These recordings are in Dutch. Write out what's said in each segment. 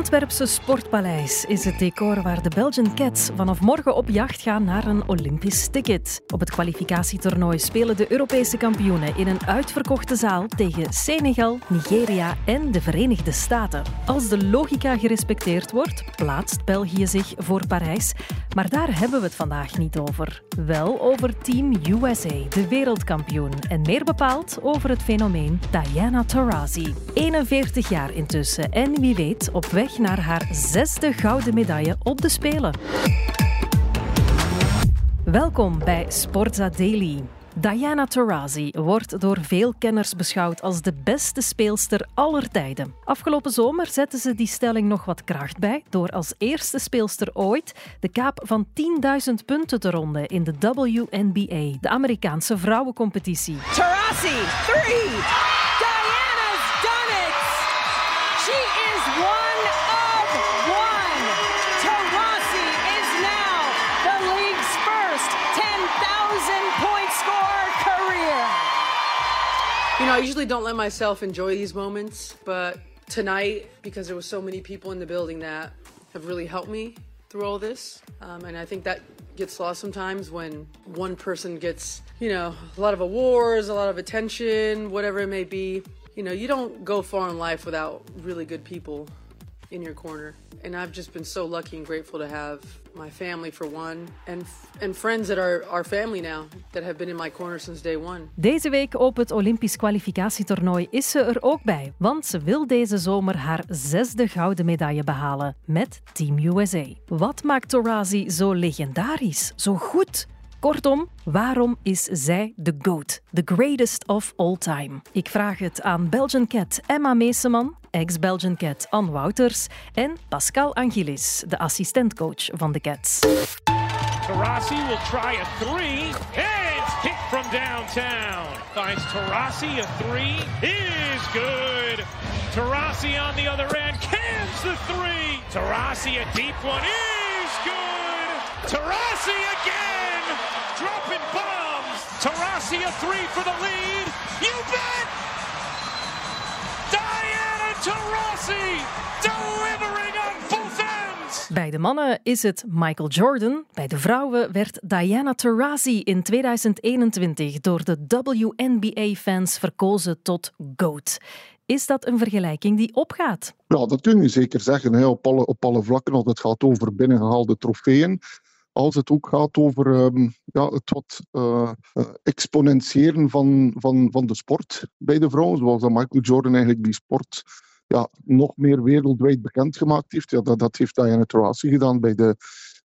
Antwerpse Sportpaleis is het decor waar de Belgian Cats vanaf morgen op jacht gaan naar een Olympisch ticket. Op het kwalificatietoernooi spelen de Europese kampioenen in een uitverkochte zaal tegen Senegal, Nigeria en de Verenigde Staten. Als de logica gerespecteerd wordt, plaatst België zich voor Parijs. Maar daar hebben we het vandaag niet over. Wel over Team USA, de wereldkampioen. En meer bepaald over het fenomeen Diana Taurasi. 41 jaar intussen en wie weet op weg naar haar zesde gouden medaille op de Spelen. Welkom bij Sportza Daily. Diana Taurasi wordt door veel kenners beschouwd als de beste speelster aller tijden. Afgelopen zomer zette ze die stelling nog wat kracht bij door als eerste speelster ooit de kaap van 10.000 punten te ronden in de WNBA, de Amerikaanse vrouwencompetitie. Taurasi, 3! Usually don't let myself enjoy these moments, but tonight, because there was so many people in the building that have really helped me through all this, um, and I think that gets lost sometimes when one person gets, you know, a lot of awards, a lot of attention, whatever it may be. You know, you don't go far in life without really good people in your corner. And I've just been so lucky and grateful to have my family for one, and and friends that are our family now that have been in my corner since day one. Deze week op het Olympisch kwalificatietoernooi is ze er ook bij, want ze wil deze zomer haar zesde gouden medaille behalen met Team USA. Wat maakt Taurasi zo legendarisch, zo goed? Kortom, waarom is zij de GOAT, the greatest of all time? Ik vraag het aan Belgian Cat Emma Meeseman, ex-Belgian Cat Ann Wouters en Pascal Angelis, de assistentcoach van de Cats. Tarasi will try a three. It's hit from downtown. Finds Tarasi a three. Is good. Tarasi on the other end. Cans the three. Tarasi a deep one. Is good. Tarasi again. Dropping bombs. Tarasi a three for the lead. You bet. Diana Taurasi delivering on both ends. Bij de mannen is het Michael Jordan. Bij de vrouwen werd Diana Taurasi in 2021 door de WNBA-fans verkozen tot GOAT. Is dat een vergelijking die opgaat? Ja, dat kun je zeker zeggen, hè, op, alle, op alle vlakken. Als het gaat over binnengehaalde trofeeën. Als het ook gaat over ehm, ja, het wat eh, eh, exponentiëren van, van, van de sport bij de vrouwen. Zoals dat Michael Jordan eigenlijk die sport ja, nog meer wereldwijd bekendgemaakt heeft. Ja, dat, dat heeft Diana Taurasi gedaan bij, de,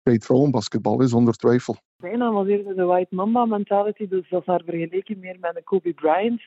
bij het vrouwenbasketbal, is zonder twijfel. Bijna was eerder de white mamba mentality, dus dat is haar vergeleken meer met een Kobe Bryant.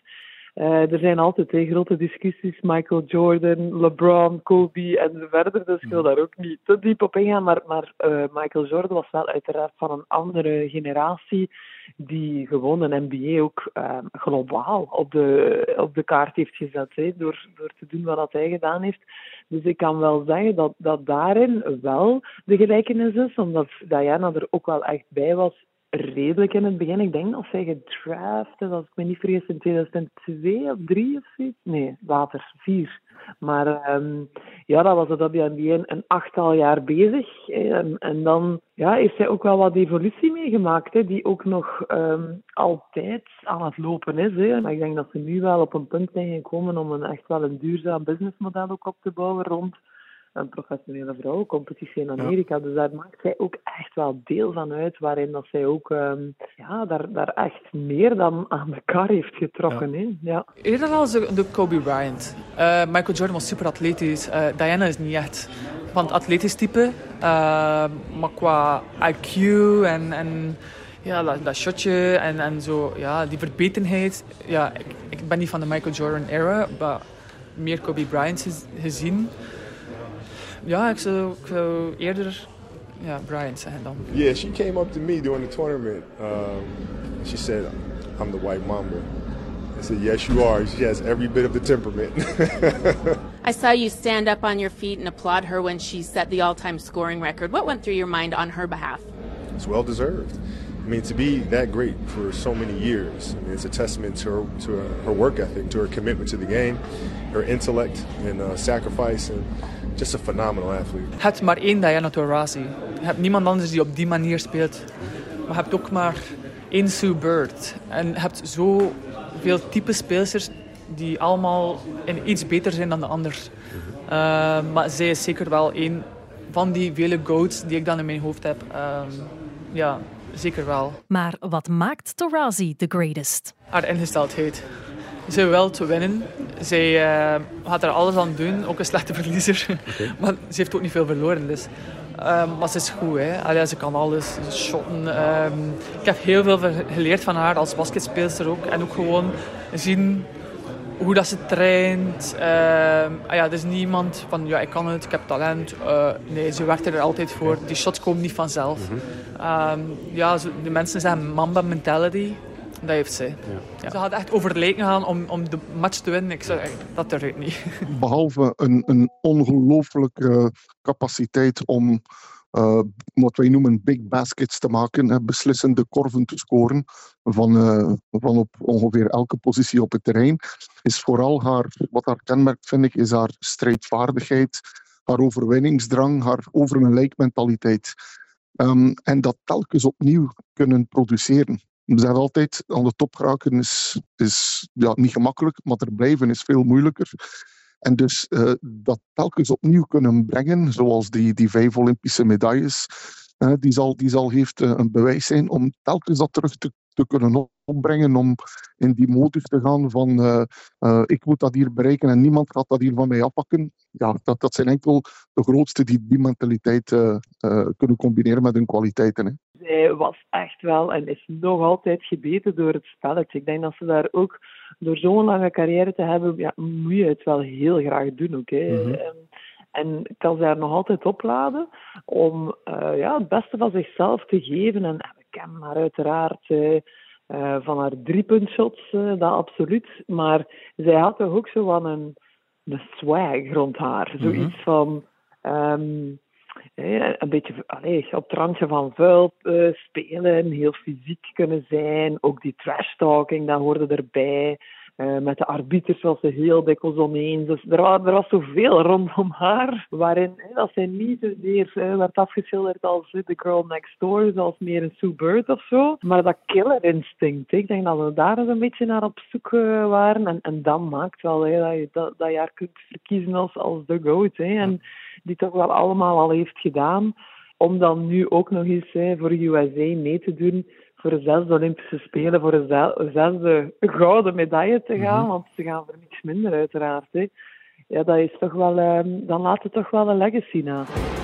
Eh, er zijn altijd twee grote discussies, Michael Jordan, LeBron, Kobe en verder, dus ik wil daar ook niet te diep op ingaan. Maar, maar eh, Michael Jordan was wel uiteraard van een andere generatie die gewoon een NBA ook eh, globaal op de, op de kaart heeft gezet, door, door te doen wat hij gedaan heeft. Dus ik kan wel zeggen dat, dat daarin wel de gelijkenis is, omdat Diana er ook wel echt bij was redelijk in het begin. Ik denk dat zij gedraft is, als ik me niet vergis, in 2002 of 3 of zoiets. Nee, later, 4. Maar ehm, ja, dat was de WNBA een achttal jaar bezig. hè. En, en dan ja, heeft zij ook wel wat evolutie meegemaakt, hè, die ook nog ehm, altijd aan het lopen is. Hè. Maar ik denk dat ze nu wel op een punt zijn gekomen om een echt wel een duurzaam businessmodel ook op te bouwen rond een professionele vrouwencompetitie in Amerika. Dus daar maakt zij ook echt wel deel van uit, waarin dat zij ook ehm, ja, daar, daar echt meer dan aan de kar heeft getrokken. Hè? Ja. Eerder als de, Kobe Bryant. Eh, Michael Jordan was super atletisch. Eh, Diana is niet echt van het atletisch type. Eh, maar qua IQ en, en ja, dat, dat shotje en, en zo, ja, die verbetenheid. Ja, ik, ik ben niet van de Michael Jordan era, maar meer Kobe Bryant gez- gezien. Ja, ik zou, ik zou eerder ja, Bryant zeggen dan. Yeah, she came up to me during the tournament. Um, she said, I'm the white mamba. I said, yes, you are. She has every bit of the temperament. I saw you stand up on your feet and applaud her when she set the all time scoring record. What went through your mind on her behalf? it's well deserved. I mean, to be that great for so many years, I mean, it's a testament to her, to her work ethic, to her commitment to the game, her intellect and uh, sacrifice, and just a phenomenal athlete. Je hebt maar één Diana Taurasi. Je hebt niemand anders die op die manier speelt. Maar je hebt ook maar één Sue Bird. En je hebt zoveel type speelsters die allemaal in iets beter zijn dan de ander. Uh, maar zij is zeker wel één van die vele goats die ik dan in mijn hoofd heb. Uh, ja, zeker wel. Maar wat maakt Taurasi the greatest? Haar ingesteldheid. Ze wil te winnen. Zij uh, gaat er alles aan doen, ook een slechte verliezer. Okay. maar ze heeft ook niet veel verloren. Dus. Um, maar ze is goed, hè. Allee, ze kan alles, ze shotten. Um, ik heb heel veel geleerd van haar als basketspeelster ook. En ook gewoon zien hoe dat ze traint. Uh, ah ja, er is niemand van, ja, ik kan het, ik heb talent. Uh, nee, ze werkt er altijd voor. Die shots komen niet vanzelf. Mm -hmm. um, ja, de mensen zeggen mamba mentality. Dat heeft ze. Ja. Ja. Ze had echt over het lijken gaan om, om de match te winnen. Ik zeg, dat durft niet. Behalve een, een ongelooflijke capaciteit om uh, wat wij noemen big baskets te maken, beslissende korven te scoren van, uh, van op ongeveer elke positie op het terrein, is vooral haar, wat haar kenmerkt, vind ik, is haar strijdvaardigheid, haar overwinningsdrang, haar over een lijkmentaliteit. Um, en dat telkens opnieuw kunnen produceren. Ze zeggen altijd, aan de top geraken is, is ja, niet gemakkelijk, maar er blijven is veel moeilijker. En dus uh, dat telkens opnieuw kunnen brengen, zoals die, die vijf Olympische medailles, die, zal, die zal heeft uh, een bewijs zijn om telkens dat terug te, te kunnen opbrengen, om in die modus te gaan van ik moet dat hier bereiken en niemand gaat dat hier van mij afpakken. Ja, dat, dat zijn enkel de grootste die die mentaliteit kunnen combineren met hun kwaliteiten. Hè zij was echt wel en is nog altijd gebeten door het spelletje. Ik denk dat ze daar ook, door zo'n lange carrière te hebben, ja, moet je het wel heel graag doen ook. Hè. Mm -hmm. En kan ze daar nog altijd opladen om uh, ja, het beste van zichzelf te geven. En we kennen haar uiteraard uh, van haar driepuntshots, uh, dat absoluut. Maar zij had toch ook zo van een, een swag rond haar. Zoiets mm -hmm. van... Um, een beetje allez, op het randje van vuil uh, spelen, heel fysiek kunnen zijn. Ook die trash talking, dat hoorde erbij. Uh, met de arbiters was ze heel dikwijls oneens. Dus er was, er was zoveel rondom haar, waarin hè, dat zij niet zozeer uh, werd afgeschilderd als de girl next door, zoals meer een Sue Bird of zo. Maar dat killer instinct, ik denk dat we daar een beetje naar op zoek uh, waren. En, en dat maakt wel hè, dat, je, dat, dat je haar kunt verkiezen als, als de goat. Hè. En die toch wel allemaal al heeft gedaan. Om dan nu ook nog eens hè, voor USA mee te doen voor de zesde Olympische Spelen, voor de zesde gouden medaille te gaan. Mm-hmm. Want ze gaan voor niks minder, uiteraard. Hè. Ja, dat is toch wel, um, dan laat het toch wel een legacy na.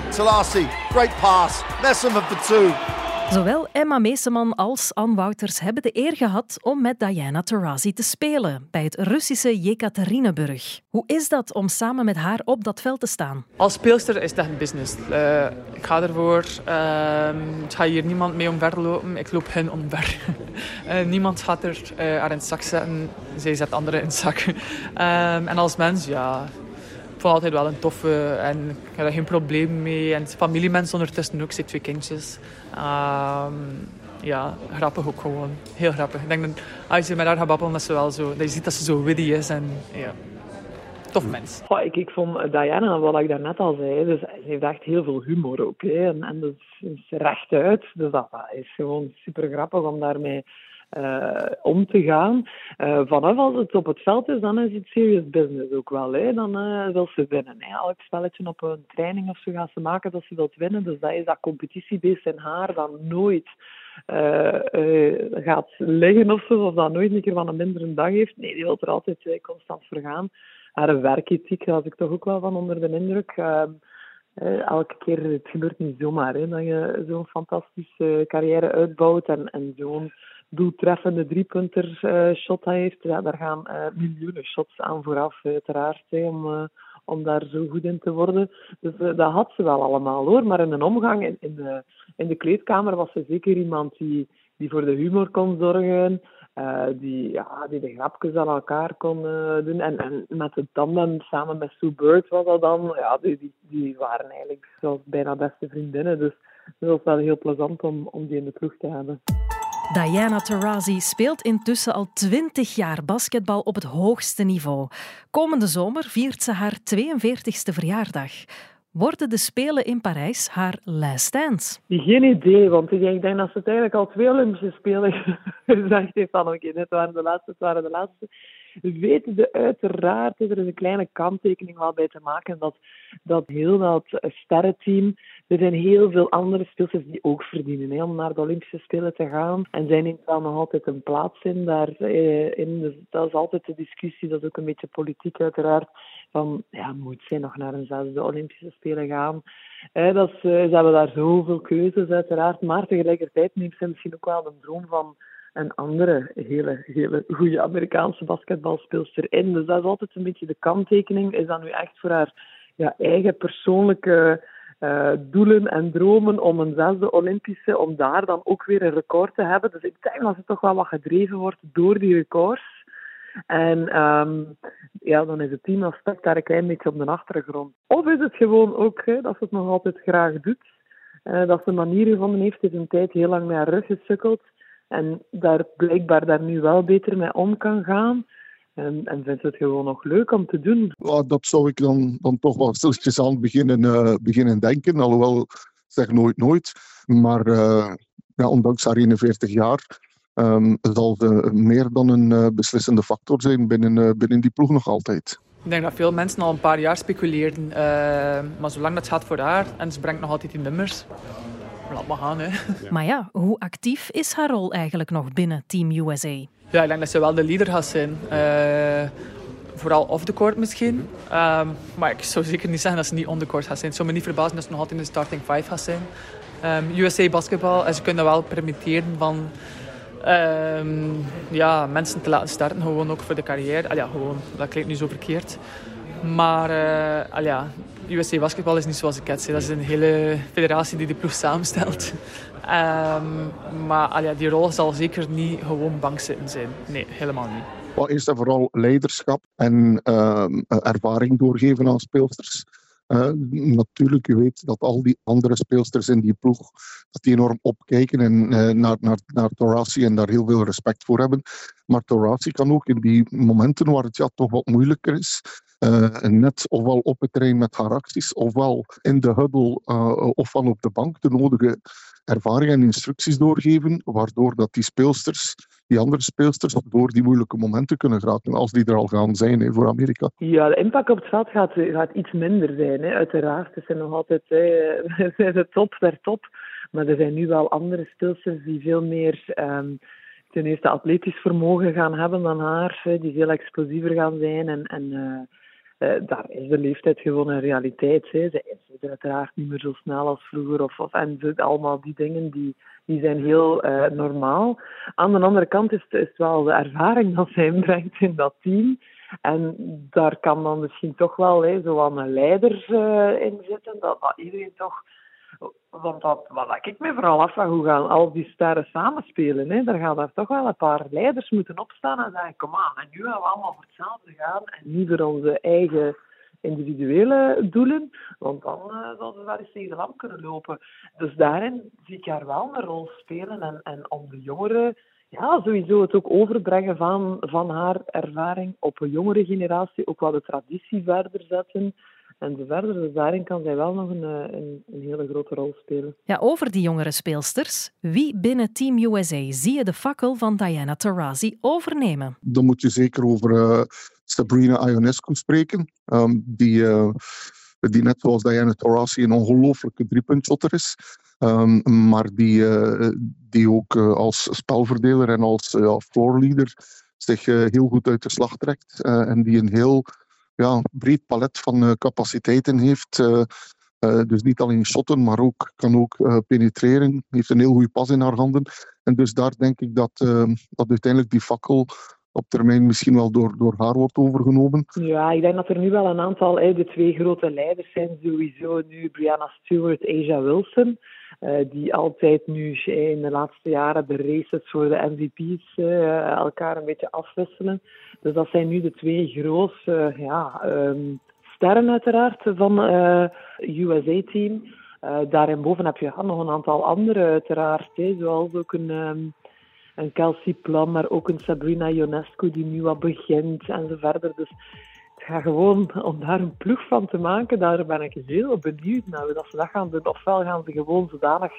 Selassie, great pass. Messam for two. Zowel Emma Meeseman als Ann Wouters hebben de eer gehad om met Diana Taurasi te spelen bij het Russische Jekaterinburg. Hoe is dat om samen met haar op dat veld te staan? Als speelster is dat een business. Uh, ik ga ervoor. Uh, het gaat hier niemand mee omver lopen. Ik loop hen omver. uh, niemand gaat er uh, haar in het zak zetten. Zij zet anderen in het zak. Ehm, en als mens, ja, vond altijd wel een toffe en ik daar geen probleem mee. En familiemensen ondertussen ook, ze twee kindjes. Um, ja, grappig ook gewoon. Heel grappig. Ik denk dat als je met haar gaat babbelen, dat, ze wel zo, dat je ziet dat ze zo witty is. En, ja. Tof mens. Ik, ik vond Diana, wat ik daarnet al zei, dus, ze heeft echt heel veel humor ook. Hè. En, en dat is rechtuit. Dus dat, dat is gewoon super grappig om daarmee uh, om te gaan. Uh, vanaf als het op het veld is, dan is het serious business ook wel. Hè. Dan uh, wil ze winnen. Hè. Elk spelletje op een training of zo gaat ze maken dat ze wilt winnen. Dus dat is dat competitiebeest in haar dan nooit gaat liggen of zo. Of dat nooit een keer van een mindere dag heeft. Nee, die wil er altijd constant voor gaan. Haar werkethiek was ik toch ook wel van onder de indruk. Ehm, elke keer, het gebeurt niet zomaar, hè, dat je zo'n fantastische carrière uitbouwt en, en zo'n doeltreffende driepunter uh, shot heeft, ja, daar gaan uh, miljoenen shots aan vooraf, uiteraard, om, uh, om daar zo goed in te worden. Dus dat had ze wel allemaal hoor. Maar in een omgang in, in, de, in de kleedkamer was ze zeker iemand die, die voor de humor kon zorgen. die, ja, die de grapjes aan elkaar kon doen. En, en met het tandem samen met Sue Bird was dat dan. Ja, die, die, die waren eigenlijk zoals bijna beste vriendinnen. Dus het was wel heel plezant om, om die in de ploeg te hebben. Diana Taurasi speelt intussen al 20 jaar basketbal op het hoogste niveau. Komende zomer viert ze haar 42e verjaardag. Worden de Spelen in Parijs haar last dance? Geen idee, want ik denk dat ze het eigenlijk al twee Olympische Spelen gezegd heeft van oké, dit waren de laatste, het waren de laatste. We weten de uiteraard, er is een kleine kanttekening wel bij te maken, dat, dat heel dat sterrenteam, er zijn heel veel andere speelsters die ook verdienen hè, om naar de Olympische Spelen te gaan. En zij neemt wel nog altijd een plaats in daarin. Dus dat is altijd de discussie, dat is ook een beetje politiek uiteraard, van ja, moet zij nog naar een Olympische Spelen gaan? Eh, dat is, ze hebben daar zoveel keuzes uiteraard, maar tegelijkertijd neemt zij misschien ook wel de droom van een andere hele, hele goede Amerikaanse basketbalspeelster in. Dus dat is altijd een beetje de kanttekening. Is dat nu echt voor haar ja, eigen persoonlijke uh, doelen en dromen om een zesde Olympische, om daar dan ook weer een record te hebben. Dus ik denk dat ze toch wel wat gedreven wordt door die records. En um, ja, dan is het teamaspect daar een klein beetje op de achtergrond. Of is het gewoon ook dat ze het nog altijd graag doet. Uh, dat ze een manier gevonden heeft, is een tijd heel lang haar rug gesukkeld. En daar blijkbaar daar nu wel beter mee om kan gaan. En, en vindt het gewoon nog leuk om te doen. Ja, dat zou ik dan, dan toch wel stilletjes aan beginnen, uh, beginnen denken. Alhoewel, zeg nooit nooit. Maar uh, ja, ondanks haar 41 jaar um, zal ze meer dan een uh, beslissende factor zijn binnen, binnen die ploeg nog altijd. Ik denk dat veel mensen al een paar jaar speculeren. maar zolang dat gaat voor haar en ze brengt nog altijd die nummers, laat maar gaan. Hè. Maar ja, hoe actief is haar rol eigenlijk nog binnen Team USA? Ja, ik denk dat ze wel de leader gaat zijn. Uh, vooral off the court misschien. Um, maar ik zou zeker niet zeggen dat ze niet on the court gaat zijn. Het zou me niet verbazen dat ze nog altijd in de starting five gaat zijn. Um, USA basketbal, en ze kunnen wel permitteren van um, ja, mensen te laten starten, gewoon ook voor de carrière. Al ja, gewoon, dat klinkt nu zo verkeerd. Maar uh, al ja, USA basketbal is niet zoals ik het zei. Dat is een hele federatie die de ploeg samenstelt. Um, maar al ja, die rol zal zeker niet gewoon bankzitten zijn. Nee, helemaal niet. Well, eerst en vooral leiderschap en uh, ervaring doorgeven aan speelsters. Uh, natuurlijk, je weet dat al die andere speelsters in die ploeg dat die enorm opkijken en, naar, naar, naar Torasi en daar heel veel respect voor hebben. Maar Torasi kan ook in die momenten waar het ja, toch wat moeilijker is, net ofwel op het terrein met haar acties, ofwel in de huddle, ofwel op de bank de nodige ervaring en instructies doorgeven, waardoor dat die speelsters, die andere speelsters, door die moeilijke momenten kunnen geraken, als die er al gaan zijn voor Amerika. Ja, de impact op het veld gaat, gaat iets minder zijn, hè, uiteraard. Het zijn nog altijd de top der top, maar er zijn nu wel andere speelsters die veel meer... Um, ten eerste atletisch vermogen gaan hebben dan haar, die veel explosiever gaan zijn en, en uh, daar is de leeftijd gewoon een realiteit. Hè. Ze is uiteraard niet meer zo snel als vroeger. Of, of, en allemaal die dingen die, die zijn heel uh, normaal. Aan de andere kant is het is wel de ervaring dat zij brengt in dat team. En daar kan dan misschien toch wel hè, zo aan een leider uh, in zitten. Dat, dat iedereen toch want dat, wat ik me vooral afvraag, hoe gaan al die sterren samenspelen? Hè? Daar gaan er toch wel een paar leiders moeten opstaan en zeggen, kom aan, en nu gaan we allemaal voor hetzelfde gaan en niet voor onze eigen individuele doelen, want dan uh, zouden we wel eens tegen de lamp kunnen lopen. Dus daarin zie ik haar wel een rol spelen en, en om de jongeren ja, sowieso het ook overbrengen van, van haar ervaring op een jongere generatie, ook wel de traditie verder zetten en verder. Dus daarin kan zij wel nog een, eh, een, een, hele grote rol spelen. Ja, over die jongere speelsters. Wie binnen Team USA zie je de fakkel van Diana Taurasi overnemen? Dan moet je zeker over uh, Sabrina Ionescu spreken. Um, die, uh, die net zoals Diana Taurasi een ongelooflijke driepuntshotter is. Um, maar die, uh, die ook als spelverdeler en als floorleader zich heel goed uit de slag trekt. en die een heel ja, breed palet van uh, capaciteiten heeft. Uh, uh, dus niet alleen shotten, maar ook kan ook penetreren. Heeft een heel goede pas in haar handen. En dus daar denk ik dat, dat uiteindelijk die fakkel op termijn misschien wel door, door haar wordt overgenomen. Ja, ik denk dat er nu wel een aantal, de twee grote leiders zijn sowieso nu Brianna Stewart, Asia Wilson. Uh, die altijd nu in de laatste jaren de races voor de MVP's uh, elkaar een beetje afwisselen. Dus dat zijn nu de twee grootste ja, um, sterren uiteraard van het USA-team. daarin boven heb je nog een aantal andere uiteraard, hè, zoals ook een... Um, een Kelsey Plum, maar ook een Sabrina Ionescu die nu wat begint en zo verder. Dus ga gewoon om daar een ploeg van te maken, daar ben ik heel benieuwd naar hoe dat ze dat gaan doen. Ofwel gaan ze gewoon zodanig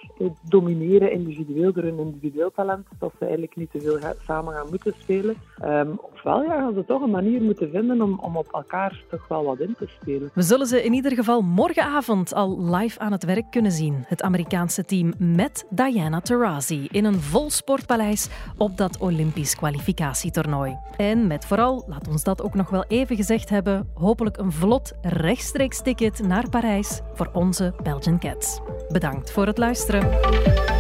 domineren individueel door hun individueel talent, dat ze eigenlijk niet te veel samen gaan moeten spelen. Um, ofwel ja, gaan ze toch een manier moeten vinden om, om op elkaar toch wel wat in te spelen. We zullen ze in ieder geval morgenavond al live aan het werk kunnen zien. Het Amerikaanse team met Diana Taurasi in een vol sportpaleis op dat Olympisch kwalificatietoernooi. En met vooral, laat ons dat ook nog wel even gezegd hebben hopelijk een vlot rechtstreeks ticket naar Parijs voor onze Belgian Cats. Bedankt voor het luisteren.